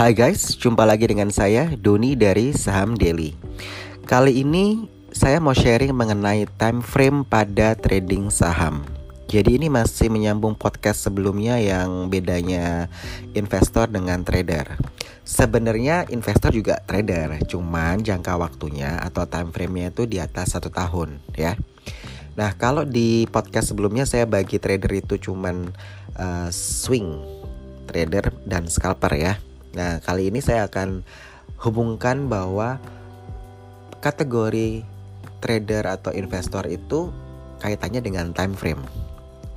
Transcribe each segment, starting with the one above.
Hai guys, jumpa lagi dengan saya Doni dari Saham Daily. Kali ini saya mau sharing mengenai time frame pada trading saham. Jadi ini masih menyambung podcast sebelumnya yang bedanya investor dengan trader. Sebenarnya investor juga trader, cuman jangka waktunya atau time frame-nya itu di atas satu tahun ya. Nah kalau di podcast sebelumnya saya bagi trader itu cuman uh, swing trader dan scalper ya. Nah kali ini saya akan hubungkan bahwa kategori trader atau investor itu kaitannya dengan time frame.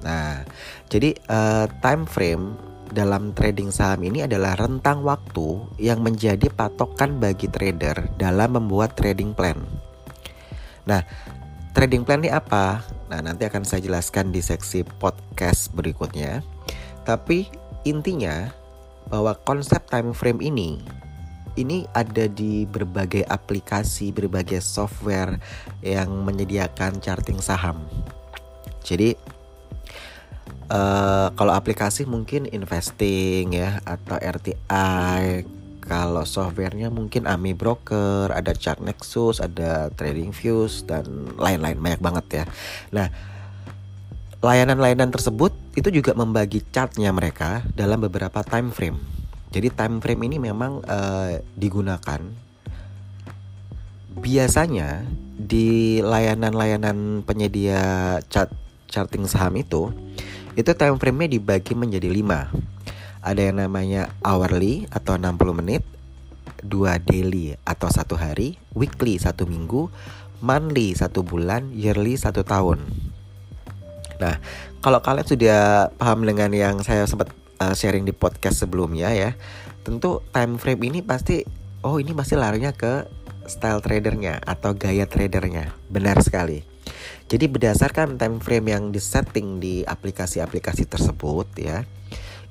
Nah, jadi uh, time frame dalam trading saham ini adalah rentang waktu yang menjadi patokan bagi trader dalam membuat trading plan. Nah, trading plan ini apa? Nah, nanti akan saya jelaskan di seksi podcast berikutnya. Tapi intinya bahwa konsep time frame ini ini ada di berbagai aplikasi, berbagai software yang menyediakan charting saham. Jadi uh, kalau aplikasi mungkin investing ya atau RTI. Kalau softwarenya mungkin Ami Broker, ada Chart Nexus, ada Trading Views dan lain-lain banyak banget ya. Nah, layanan-layanan tersebut itu juga membagi chartnya mereka dalam beberapa time frame. Jadi time frame ini memang uh, digunakan biasanya di layanan-layanan penyedia chart charting saham itu itu time frame-nya dibagi menjadi 5. Ada yang namanya hourly atau 60 menit, dua daily atau satu hari, weekly satu minggu, monthly satu bulan, yearly satu tahun. Nah, kalau kalian sudah paham dengan yang saya sempat uh, sharing di podcast sebelumnya ya tentu time frame ini pasti oh ini masih larinya ke style tradernya atau gaya tradernya. Benar sekali. Jadi berdasarkan time frame yang disetting di aplikasi-aplikasi tersebut ya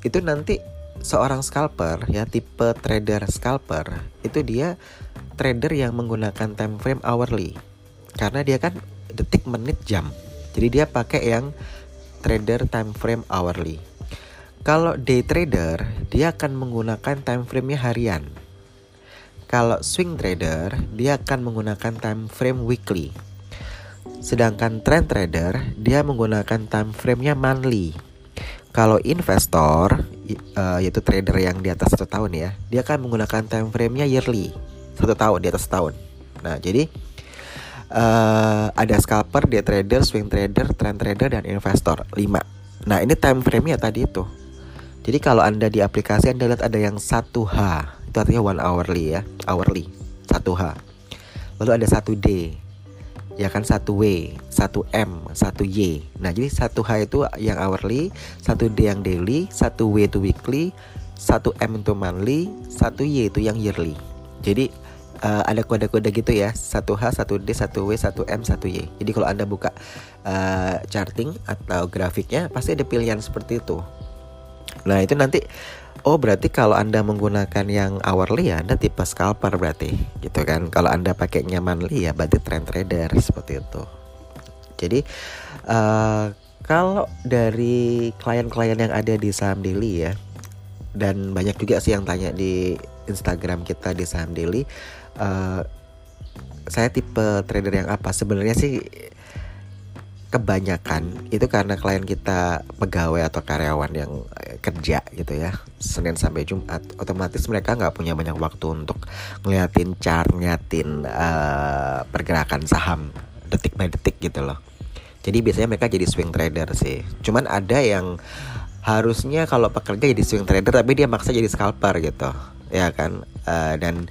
itu nanti seorang scalper ya tipe trader scalper itu dia trader yang menggunakan time frame hourly. Karena dia kan detik menit jam jadi dia pakai yang trader time frame hourly kalau day trader, dia akan menggunakan time frame-nya harian. Kalau swing trader, dia akan menggunakan time frame weekly. Sedangkan trend trader, dia menggunakan time frame-nya monthly. Kalau investor, uh, yaitu trader yang di atas satu tahun ya, dia akan menggunakan time frame-nya yearly, satu tahun di atas tahun. Nah, jadi uh, ada scalper, day trader, swing trader, trend trader, dan investor lima. Nah, ini time frame-nya tadi itu. Jadi kalau Anda di aplikasi Anda lihat ada yang 1H, itu artinya one hourly ya, hourly, 1H. Lalu ada 1D, ya kan 1W, 1M, 1Y. Nah, jadi 1H itu yang hourly, 1D yang daily, 1W itu weekly, 1M itu monthly, 1Y itu yang yearly. Jadi uh, ada kode-kode gitu ya. 1H, 1D, 1W, 1M, 1Y Jadi kalau Anda buka uh, charting atau grafiknya Pasti ada pilihan seperti itu. Nah itu nanti Oh berarti kalau anda menggunakan yang hourly ya anda tipe scalper berarti gitu kan? Kalau anda pakai monthly ya berarti trend trader seperti itu. Jadi uh, kalau dari klien-klien yang ada di saham daily ya Dan banyak juga sih yang tanya di Instagram kita di saham daily uh, Saya tipe trader yang apa? Sebenarnya sih kebanyakan itu karena klien kita pegawai atau karyawan yang eh, kerja gitu ya. Senin sampai Jumat otomatis mereka nggak punya banyak waktu untuk ngeliatin chart ngeliatin uh, pergerakan saham detik by detik gitu loh. Jadi biasanya mereka jadi swing trader sih. Cuman ada yang harusnya kalau pekerja jadi swing trader tapi dia maksa jadi scalper gitu. Ya kan? Uh, dan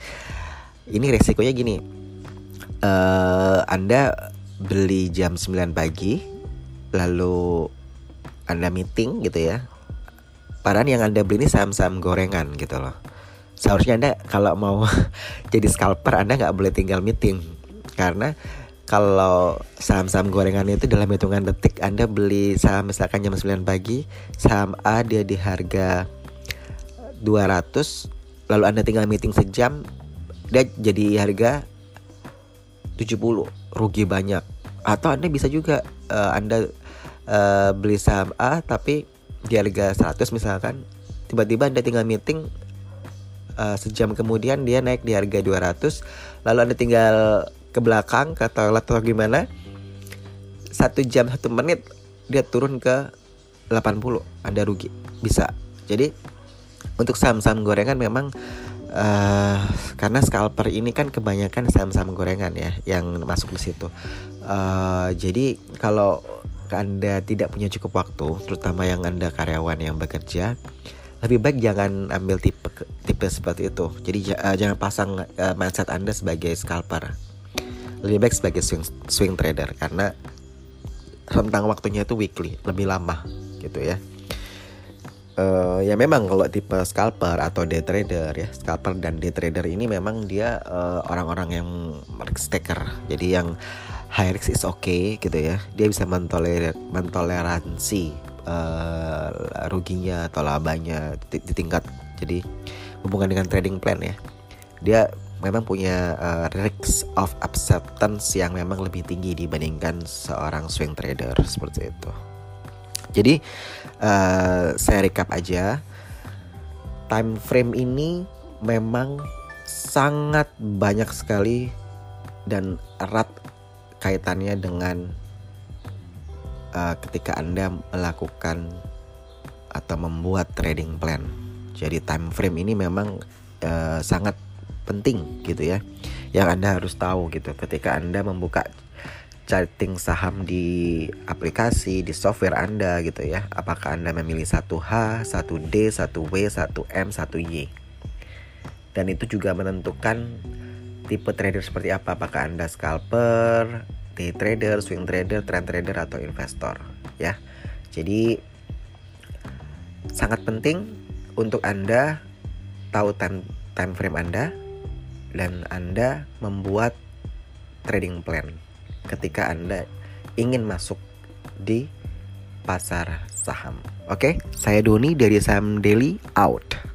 ini resikonya gini uh, anda beli jam 9 pagi lalu Anda meeting gitu ya. Padahal yang Anda beli ini saham-saham gorengan gitu loh. Seharusnya Anda kalau mau jadi scalper Anda nggak boleh tinggal meeting karena kalau saham-saham gorengan itu dalam hitungan detik Anda beli saham misalkan jam 9 pagi, saham A dia di harga 200, lalu Anda tinggal meeting sejam, dia jadi harga 70 rugi banyak. Atau anda bisa juga uh, anda uh, beli saham A tapi di harga 100 misalkan tiba-tiba anda tinggal meeting uh, sejam kemudian dia naik di harga 200 lalu anda tinggal ke belakang ke atau gimana satu jam satu menit dia turun ke 80 anda rugi. Bisa. Jadi untuk saham-saham gorengan memang uh, karena scalper ini kan kebanyakan saham-saham gorengan ya yang masuk di situ. Uh, jadi kalau anda tidak punya cukup waktu terutama yang anda karyawan yang bekerja lebih baik jangan ambil tipe tipe seperti itu. Jadi uh, jangan pasang uh, mindset anda sebagai scalper. Lebih baik sebagai swing swing trader karena rentang waktunya itu weekly lebih lama gitu ya uh, ya memang kalau tipe scalper atau day trader ya scalper dan day trader ini memang dia uh, orang-orang yang risk taker. Jadi yang high risk is okay gitu ya. Dia bisa mentoler mentoleransi uh, ruginya atau labanya di, di tingkat jadi hubungan dengan trading plan ya. Dia memang punya uh, risk of acceptance yang memang lebih tinggi dibandingkan seorang swing trader seperti itu. Jadi uh, saya recap aja, time frame ini memang sangat banyak sekali dan erat kaitannya dengan uh, ketika anda melakukan atau membuat trading plan. Jadi time frame ini memang uh, sangat penting gitu ya yang anda harus tahu gitu ketika anda membuka charting saham di aplikasi di software anda gitu ya. Apakah anda memilih satu H satu D satu W satu M satu Y? Dan itu juga menentukan tipe trader seperti apa. Apakah anda scalper day trader swing trader trend trader atau investor ya. Jadi sangat penting untuk anda tahu time time frame anda dan Anda membuat trading plan ketika Anda ingin masuk di pasar saham. Oke, saya Doni dari Saham Daily out.